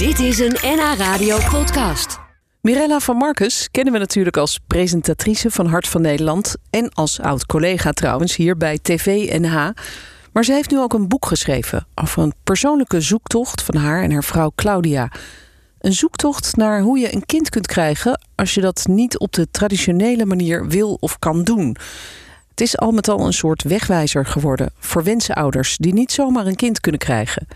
Dit is een NH Radio podcast. Mirella van Marcus kennen we natuurlijk als presentatrice van Hart van Nederland en als oud-collega trouwens hier bij TV NH. Maar ze heeft nu ook een boek geschreven over een persoonlijke zoektocht van haar en haar vrouw Claudia. Een zoektocht naar hoe je een kind kunt krijgen als je dat niet op de traditionele manier wil of kan doen. Het is al met al een soort wegwijzer geworden voor wensenouders die niet zomaar een kind kunnen krijgen.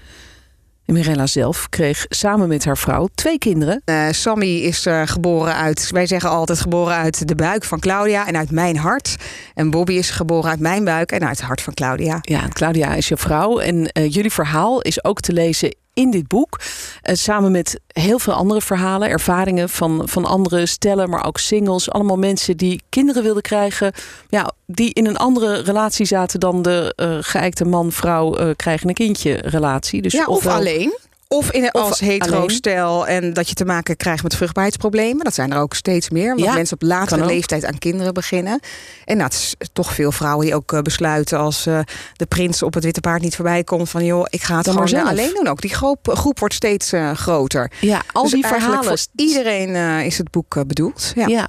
Mirella zelf kreeg samen met haar vrouw twee kinderen. Uh, Sammy is uh, geboren uit, wij zeggen altijd geboren uit de buik van Claudia en uit mijn hart. En Bobby is geboren uit mijn buik en uit het hart van Claudia. Ja, Claudia is je vrouw. En uh, jullie verhaal is ook te lezen in dit boek. Uh, samen met heel veel andere verhalen, ervaringen van, van andere stellen, maar ook singles. Allemaal mensen die kinderen wilden krijgen. Ja, die in een andere relatie zaten dan de uh, geëikte man-vrouw uh, krijgen een kindje relatie. Dus ja, of alleen. Of in als hetero-stel en dat je te maken krijgt met vruchtbaarheidsproblemen. Dat zijn er ook steeds meer. Omdat ja, mensen op latere leeftijd aan kinderen beginnen. En nou, het is toch veel vrouwen die ook uh, besluiten als uh, de prins op het witte paard niet voorbij komt. Van joh, ik ga het Dan gewoon alleen doen ook. Die groep, groep wordt steeds uh, groter. Ja, al dus die verhalen. Voor iedereen is het boek bedoeld. Ja. ja.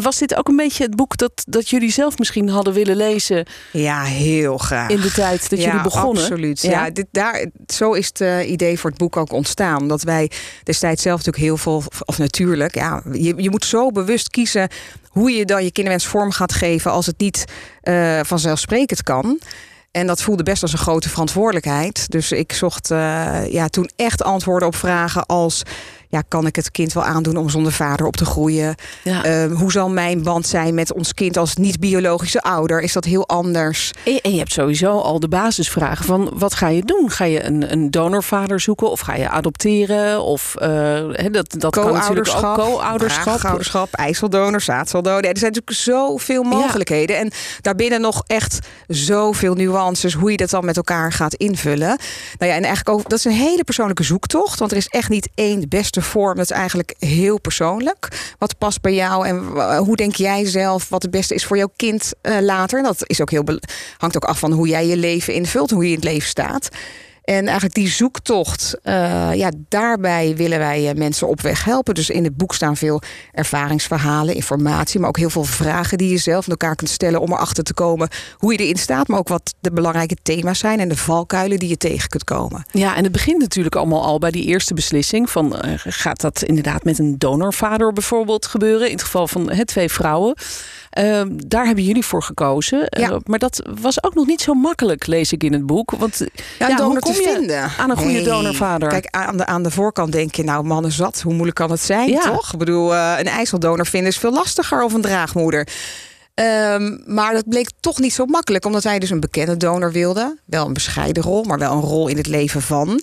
Was dit ook een beetje het boek dat, dat jullie zelf misschien hadden willen lezen? Ja, heel graag. In de tijd dat ja, jullie begonnen? Absoluut. Ja, ja dit, daar, zo is het idee voor het boek ook ontstaan. Omdat wij destijds zelf natuurlijk heel veel, of natuurlijk, ja, je, je moet zo bewust kiezen hoe je dan je kinderwens vorm gaat geven als het niet uh, vanzelfsprekend kan. En dat voelde best als een grote verantwoordelijkheid. Dus ik zocht uh, ja, toen echt antwoorden op vragen als ja, kan ik het kind wel aandoen om zonder vader op te groeien? Ja. Uh, hoe zal mijn band zijn met ons kind als niet-biologische ouder? Is dat heel anders? En, en, je hebt sowieso al de basisvragen van wat ga je doen? Ga je een, een donorvader zoeken of ga je adopteren? Of uh, he, dat, dat kan natuurlijk ook co-ouderschap. ouderschap ijzeldonor, zaadceldonor. Ja, er zijn natuurlijk zoveel mogelijkheden. Ja. En daarbinnen nog echt zoveel nuances hoe je dat dan met elkaar gaat invullen. Nou ja, en eigenlijk ook, dat is een hele persoonlijke zoektocht. Want er is echt niet één beste vorm. Dat is eigenlijk heel persoonlijk. Wat past bij jou en hoe denk jij zelf wat het beste is voor jouw kind uh, later? Dat is ook heel hangt ook af van hoe jij je leven invult, hoe je in het leven staat. En eigenlijk die zoektocht, uh, ja, daarbij willen wij mensen op weg helpen. Dus in het boek staan veel ervaringsverhalen, informatie, maar ook heel veel vragen die je zelf met elkaar kunt stellen om erachter te komen hoe je erin staat, maar ook wat de belangrijke thema's zijn en de valkuilen die je tegen kunt komen. Ja, en het begint natuurlijk allemaal al bij die eerste beslissing van uh, gaat dat inderdaad met een donorvader bijvoorbeeld gebeuren, in het geval van twee vrouwen. Uh, daar hebben jullie voor gekozen. Ja. Uh, maar dat was ook nog niet zo makkelijk, lees ik in het boek. Want ja, ja donor te vinden. aan een goede nee. donorvader? Kijk, aan de, aan de voorkant denk je, nou mannen zat, hoe moeilijk kan het zijn, ja. toch? Ik bedoel, uh, een ijzeldonor vinden is veel lastiger of een draagmoeder. Um, maar dat bleek toch niet zo makkelijk, omdat wij dus een bekende donor wilden. Wel een bescheiden rol, maar wel een rol in het leven van.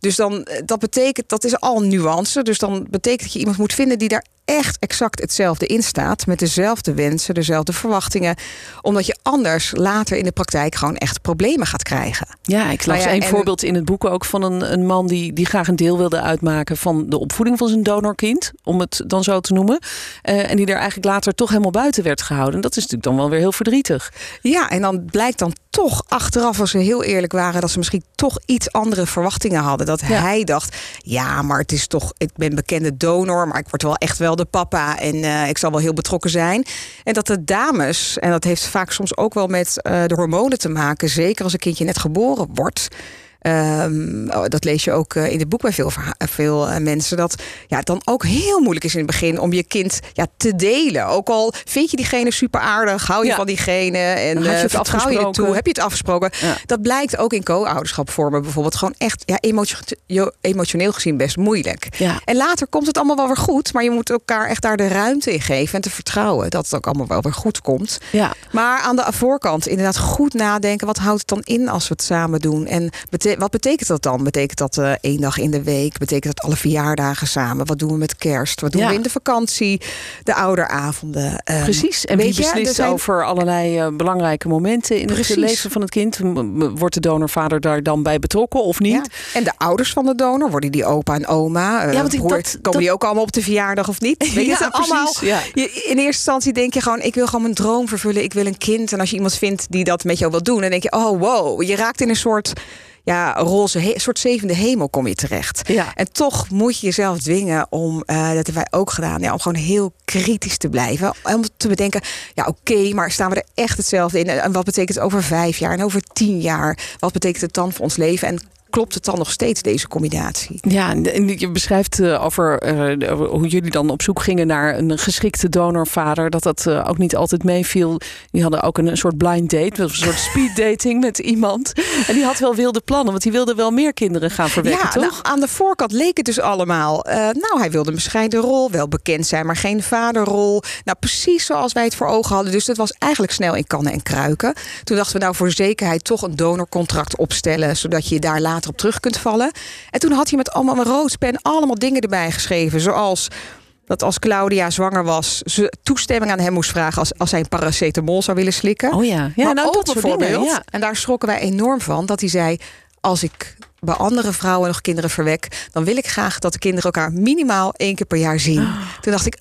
Dus dan, dat betekent, dat is al nuance. Dus dan betekent dat je iemand moet vinden die daar echt exact hetzelfde in staat. Met dezelfde wensen, dezelfde verwachtingen. Omdat je anders later in de praktijk gewoon echt problemen gaat krijgen. Ja, ik las nou ja, een en... voorbeeld in het boek ook van een, een man die, die graag een deel wilde uitmaken van de opvoeding van zijn donorkind. Om het dan zo te noemen. Uh, en die er eigenlijk later toch helemaal buiten werd gehouden. Dat is natuurlijk dan wel weer heel verdrietig. Ja, en dan blijkt dan toch achteraf, als ze heel eerlijk waren, dat ze misschien toch iets andere verwachtingen hadden. Dat ja. hij dacht: ja, maar het is toch, ik ben bekende donor, maar ik word wel echt wel de papa en uh, ik zal wel heel betrokken zijn. En dat de dames, en dat heeft vaak soms ook wel met uh, de hormonen te maken, zeker als een kindje net geboren wordt. Um, dat lees je ook uh, in het boek bij veel, veel uh, mensen. Dat ja, het dan ook heel moeilijk is in het begin om je kind ja, te delen. Ook al vind je diegene super aardig, hou je ja. van diegene en uh, je vertrouw je het toe, heb je het afgesproken. Ja. Dat blijkt ook in co-ouderschap vormen bijvoorbeeld gewoon echt ja, emotio emotioneel gezien best moeilijk. En later komt het allemaal wel weer goed, maar je moet elkaar echt daar de ruimte in geven en te vertrouwen dat het ook allemaal wel weer goed komt. Maar aan de voorkant inderdaad goed nadenken, wat houdt het dan in als we het samen doen? En betekent wat betekent dat dan? Betekent dat uh, één dag in de week? Betekent dat alle verjaardagen samen? Wat doen we met kerst? Wat doen ja. we in de vakantie? De ouderavonden? Um, Precies. En wie beslist zijn... over allerlei uh, belangrijke momenten in Precies. het leven van het kind? Wordt de donorvader daar dan bij betrokken of niet? Ja. En de ouders van de donor, worden die opa en oma? Uh, ja, want ik, broer, dat, komen dat... die ook allemaal op de verjaardag of niet? Weet je, ja, allemaal, ja. je, in eerste instantie denk je gewoon, ik wil gewoon mijn droom vervullen. Ik wil een kind. En als je iemand vindt die dat met jou wil doen, dan denk je, oh wow, je raakt in een soort ja, roze, soort zevende hemel kom je terecht. Ja. En toch moet je jezelf dwingen om, uh, dat hebben wij ook gedaan, ja, om gewoon heel kritisch te blijven. Om te bedenken, ja oké, maar staan we er echt hetzelfde in? En wat betekent het over vijf jaar en over tien jaar? Wat betekent het dan voor ons leven? En klopt het dan nog steeds, deze combinatie? Ja, en je beschrijft uh, over uh, hoe jullie dan op zoek gingen naar een geschikte donorvader. Dat dat uh, ook niet altijd meeviel. Die hadden ook een, een soort blind date, een soort speed dating met iemand. En die had wel wilde plannen, want die wilde wel meer kinderen gaan verwekken, ja, toch? Nou, aan de voorkant leek het dus allemaal. nou, hij wilde een bescheiden rol, wel bekend zijn, maar geen vaderrol. Nou, precies zoals wij het voor ogen hadden. Dus dat was eigenlijk snel in kannen en kruiken. Toen dachten we nou voor zekerheid toch een donorcontract opstellen, zodat je daar later op terug kunt vallen. En toen had hij met allemaal een roodpen allemaal dingen erbij geschreven. Zoals dat als Claudia zwanger was, ze toestemming aan hem moest vragen als, als hij een paracetamol zou willen slikken. Oh ja, ja maar nou, ook dat soort bijvoorbeeld. dingen, ja. En daar schrokken wij enorm van. Dat hij zei: als ik bij andere vrouwen nog kinderen verwek, dan wil ik graag dat de kinderen elkaar minimaal één keer per jaar zien. Toen dacht ik.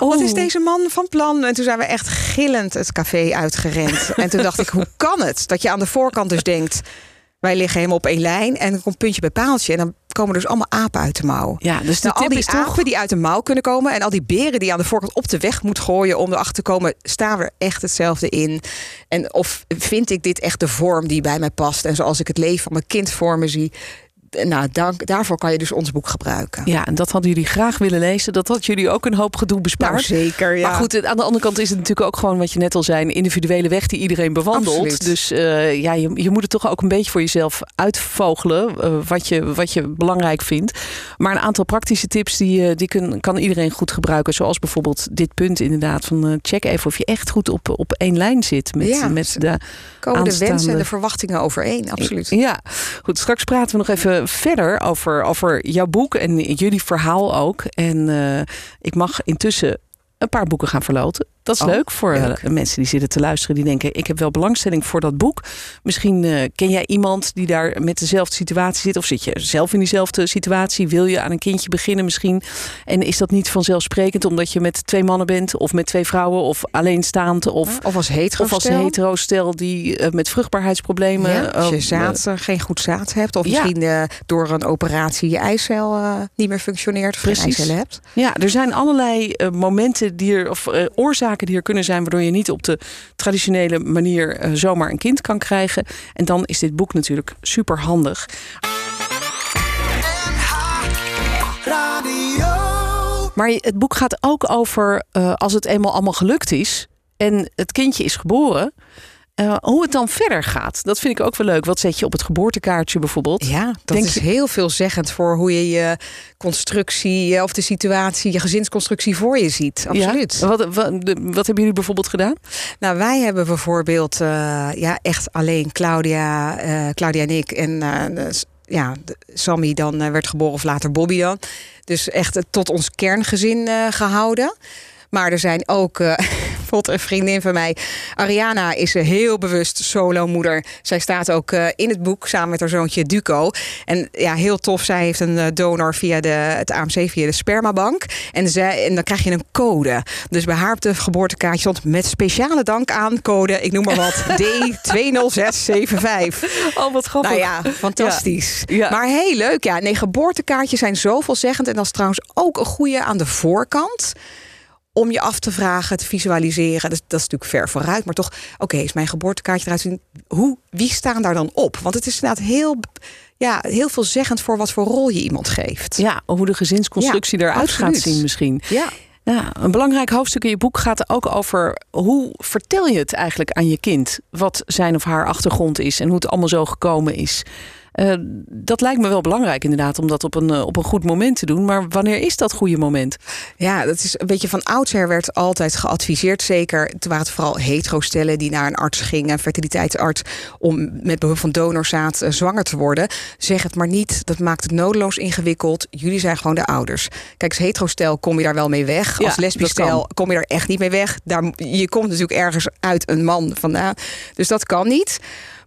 Oh, wat is deze man van plan? En toen zijn we echt gillend het café uitgerend. en toen dacht ik, hoe kan het? Dat je aan de voorkant dus denkt, wij liggen helemaal op één lijn en dan komt puntje bij paaltje. En dan komen dus allemaal apen uit de mouw. Ja, dus de nou, al die is toch... apen die uit de mouw kunnen komen en al die beren die aan de voorkant op de weg moet gooien om erachter te komen, staan we er echt hetzelfde in? En of vind ik dit echt de vorm die bij mij past en zoals ik het leven van mijn kind voor me zie? Nou, dank, daarvoor kan je dus ons boek gebruiken. Ja, en dat hadden jullie graag willen lezen. Dat had jullie ook een hoop gedoe bespaard. Nou, zeker, ja. Maar goed, aan de andere kant is het natuurlijk ook gewoon wat je net al zei, een individuele weg die iedereen bewandelt. Absoluut. Dus uh, ja, je, je moet het toch ook een beetje voor jezelf uitvogelen uh, wat, je, wat je belangrijk vindt. Maar een aantal praktische tips die, uh, die kun, kan iedereen goed gebruiken. Zoals bijvoorbeeld dit punt inderdaad van check even of je echt goed op, op één lijn zit met, ja, met de komen de wensen en de verwachtingen overeen, absoluut. Ja, goed. Straks praten we nog even verder over, over jouw boek en jullie verhaal ook. En uh, ik mag intussen een paar boeken gaan verloten. Dat is Oh, leuk voor leuk. uh, mensen die zitten te luisteren. Die denken, ik heb wel belangstelling voor dat boek. Misschien uh, ken jij iemand die daar met dezelfde situatie zit. Of zit je zelf in diezelfde situatie? Wil je aan een kindje beginnen misschien? En is dat niet vanzelfsprekend omdat je met twee mannen bent? Of met twee vrouwen? Of alleenstaand? Of, Of als hetero of als hetero stel die uh, met vruchtbaarheidsproblemen... Ja, als je zaad, geen goed zaad hebt. Of Ja. misschien door een operatie je eicel niet meer functioneert. Of geen Precies. hebt. Ja, er zijn allerlei momenten die er, of uh, die er kunnen zijn waardoor je niet op de traditionele manier uh, zomaar een kind kan krijgen. En dan is dit boek natuurlijk super handig. Maar het boek gaat ook over uh, als het eenmaal allemaal gelukt is en het kindje is geboren. Uh, hoe het dan verder gaat, dat vind ik ook wel leuk. Wat zet je op het geboortekaartje bijvoorbeeld? Ja, dat Denk is je- heel veelzeggend voor hoe je je constructie eh, of de situatie, je gezinsconstructie voor je ziet. Absoluut. Ja? Wat, wat, hebben jullie bijvoorbeeld gedaan? Nou, wij hebben bijvoorbeeld eh, ja, echt alleen Claudia, eh, Claudia en ik en eh, ja, Sammy dan eh, werd geboren of later Bobby dan. Dus echt eh, tot ons kerngezin eh, gehouden. Maar er zijn ook eh, bijvoorbeeld een vriendin van mij, Ariana, is een heel bewust solomoeder. Zij staat ook eh, in het boek samen met haar zoontje Duco. En ja, heel tof. Zij heeft een eh, donor via de, het AMC, via de spermabank. En, zij, en dan krijg je een code. Dus bij haar op de geboortekaartje stond met speciale dank aan code, ik noem maar wat, D20675. Oh, wat grappig. Nou ja, fantastisch. Ja. Ja. Maar heel leuk. Ja, nee, geboortekaartjes zijn zo veelzeggend. En dat is trouwens ook een goede aan de voorkant. Om je af te vragen, te visualiseren. Dus dat is natuurlijk ver vooruit. Maar toch, oké, is mijn geboortekaartje eruit zien? Hoe, wie staan daar dan op? Want het is inderdaad heel, ja, heel veelzeggend voor wat voor rol je iemand geeft. Ja, hoe de gezinsconstructie Ja, eruit gaat zien misschien. Ja. Ja, een belangrijk hoofdstuk in je boek gaat ook over hoe vertel je het eigenlijk aan je kind wat zijn of haar achtergrond is en hoe het allemaal zo gekomen is. Eh, dat lijkt me wel belangrijk inderdaad om dat op een, eh, op een goed moment te doen. Maar wanneer is dat goede moment? Ja, dat is een beetje van oudsher werd altijd geadviseerd. Zeker, toen waren het vooral hetero-stellen die naar een arts gingen, een fertiliteitsarts, om met behulp van donorzaad eh, zwanger te worden. Zeg het maar niet, dat maakt het nodeloos ingewikkeld. Jullie zijn gewoon de ouders. Kijk, als hetero-stel kom je daar wel mee weg. Ja, als lesbisch stel kom je er echt niet mee weg. Daar, je komt natuurlijk ergens uit een man vandaan. Dus dat kan niet.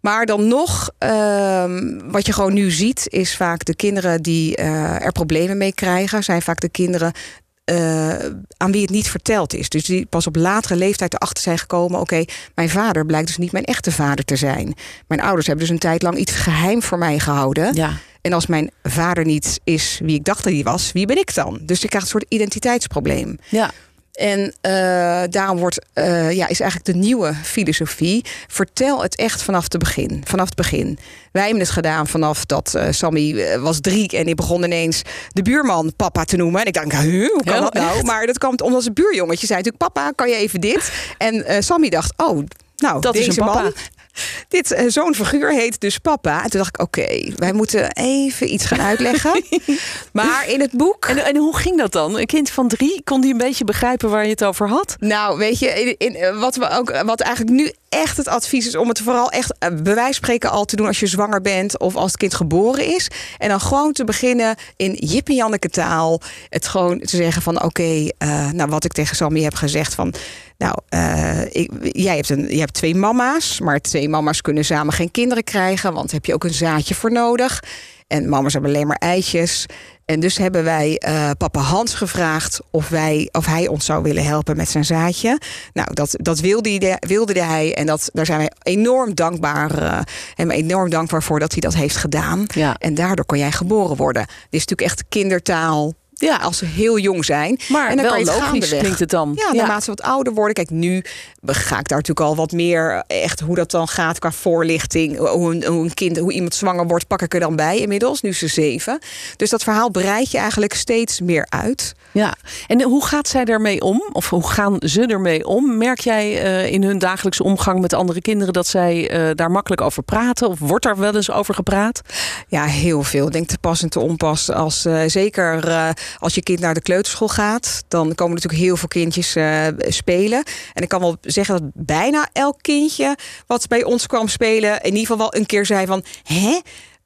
Maar dan nog, ehm, wat je gewoon nu ziet, is vaak de kinderen die eh, er problemen mee krijgen, zijn vaak de kinderen eh, aan wie het niet verteld is. Dus die pas op latere leeftijd erachter zijn gekomen: oké, mijn vader blijkt dus niet mijn echte vader te zijn. Mijn ouders hebben dus een tijd lang iets geheim voor mij gehouden. Ja. En als mijn vader niet is wie ik dacht dat hij was, wie ben ik dan? Dus ik krijg een soort identiteitsprobleem. Ja. En uh, daarom wordt, uh, ja, is eigenlijk de nieuwe filosofie. Vertel het echt vanaf, de begin, vanaf het begin. Wij hebben het gedaan vanaf dat uh, Sammy was drie en ik begon ineens de buurman papa te noemen. En ik dacht, hoe kan dat nou? Echt? Maar dat kwam omdat zijn buurjongetje zei natuurlijk, papa, kan je even dit? En Sammy dacht, oh, nou, dat deze is een papa. Dit uh, zo'n figuur heet dus papa. En toen dacht ik, oké, wij moeten even iets gaan uitleggen. maar in het boek. En, en, hoe ging dat dan? Een kind van drie, kon die een beetje begrijpen waar je het over had? Nou, weet je, in, in, wat, we ook, wat eigenlijk nu echt het advies is om het vooral echt uh, bewijs spreken al te doen als je zwanger bent of als het kind geboren is. En dan gewoon te beginnen in Jip en Janneke taal. Het gewoon te zeggen van oké, uh, nou wat ik tegen Sammy heb gezegd van. Nou, ik, jij, hebt een, je hebt twee mama's, maar twee mama's kunnen samen geen kinderen krijgen, want heb je ook een zaadje voor nodig. En mama's hebben alleen maar eitjes. En dus hebben wij uh, papa Hans gevraagd of, wij, of hij ons zou willen helpen met zijn zaadje. Nou, dat, dat wilde, hij, wilde hij. En dat, daar zijn wij enorm dankbaar, uh, hem enorm dankbaar voor dat hij dat heeft gedaan. Ja. En daardoor kon jij geboren worden. Dit is natuurlijk echt kindertaal. Ja, als ze heel jong zijn. Maar en dan wel kan je het logisch klinkt het dan. Ja, naarmate ze wat ouder worden. Kijk, nu ga ik daar natuurlijk al wat meer echt hoe dat dan gaat qua voorlichting. Hoe een, hoe een kind, hoe iemand zwanger wordt, pak ik er dan bij inmiddels. Nu ze zeven. Dus dat verhaal breid je eigenlijk steeds meer uit. Ja, en hoe gaat zij daarmee om? Of hoe gaan ze ermee om? Merk jij uh, in hun dagelijkse omgang met andere kinderen dat zij uh, daar makkelijk over praten? Of wordt daar wel eens over gepraat? Ja, heel veel. Ik denk te pas en te onpas. Als, uh, zeker als je kind naar de kleuterschool gaat, dan komen natuurlijk heel veel kindjes spelen. En ik kan wel zeggen dat bijna elk kindje wat bij ons kwam spelen, in ieder geval wel een keer zei van, hè?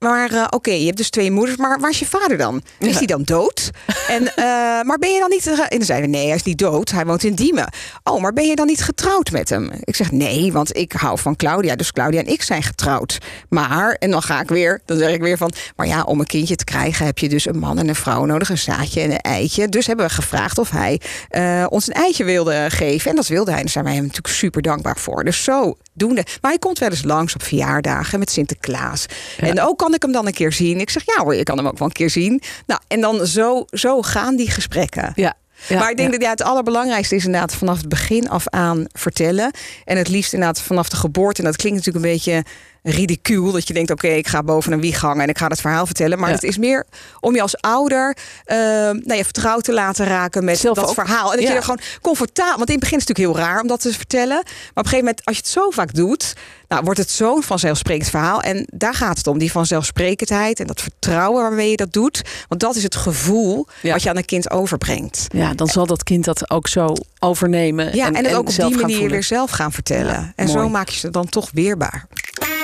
Maar uh, oké, okay, je hebt dus twee moeders, maar waar is je vader dan? Is ja. hij dan dood? en, uh, maar ben je dan niet... En dan zeiden we, nee, hij is niet dood. Hij woont in Diemen. Oh, maar ben je dan niet getrouwd met hem? Ik zeg, nee, want ik hou van Claudia. Dus Claudia en ik zijn getrouwd. Maar, en dan ga ik weer, dan zeg ik weer van... Maar ja, om een kindje te krijgen heb je dus een man en een vrouw nodig. Een zaadje en een eitje. Dus hebben we gevraagd of hij uh, ons een eitje wilde geven. En dat wilde hij. En daar zijn wij hem natuurlijk super dankbaar voor. Dus zo doende. Maar hij komt wel eens langs op verjaardagen met Sinterklaas. Ja. En ook kan ik hem dan een keer zien. Ik zeg, ja hoor, je kan hem ook wel een keer zien. Nou, en dan zo, zo gaan die gesprekken. Ja. Ja, maar ik denk ja. dat ja, het allerbelangrijkste is inderdaad vanaf het begin af aan vertellen. En het liefst inderdaad vanaf de geboorte. En dat klinkt natuurlijk een beetje ridicuul. Dat je denkt, oké, okay, ik ga boven een wieg hangen en ik ga het verhaal vertellen. Maar Ja. het is meer om je als ouder uh, nou, je vertrouwd te laten raken met Zelf dat ook. verhaal. En dat Ja. je er gewoon comfortabel... Want in het begin is het natuurlijk heel raar om dat te vertellen. Maar op een gegeven moment, als je het zo vaak doet... Nou, wordt het zo'n vanzelfsprekend verhaal. En daar gaat het om, die vanzelfsprekendheid... en dat vertrouwen waarmee je dat doet. Want dat is het gevoel Ja. wat je aan een kind overbrengt. Ja, dan zal dat kind dat ook zo overnemen. Ja, en, ook op die manier weer zelf gaan vertellen. Ja, en zo maak je ze dan toch weerbaar.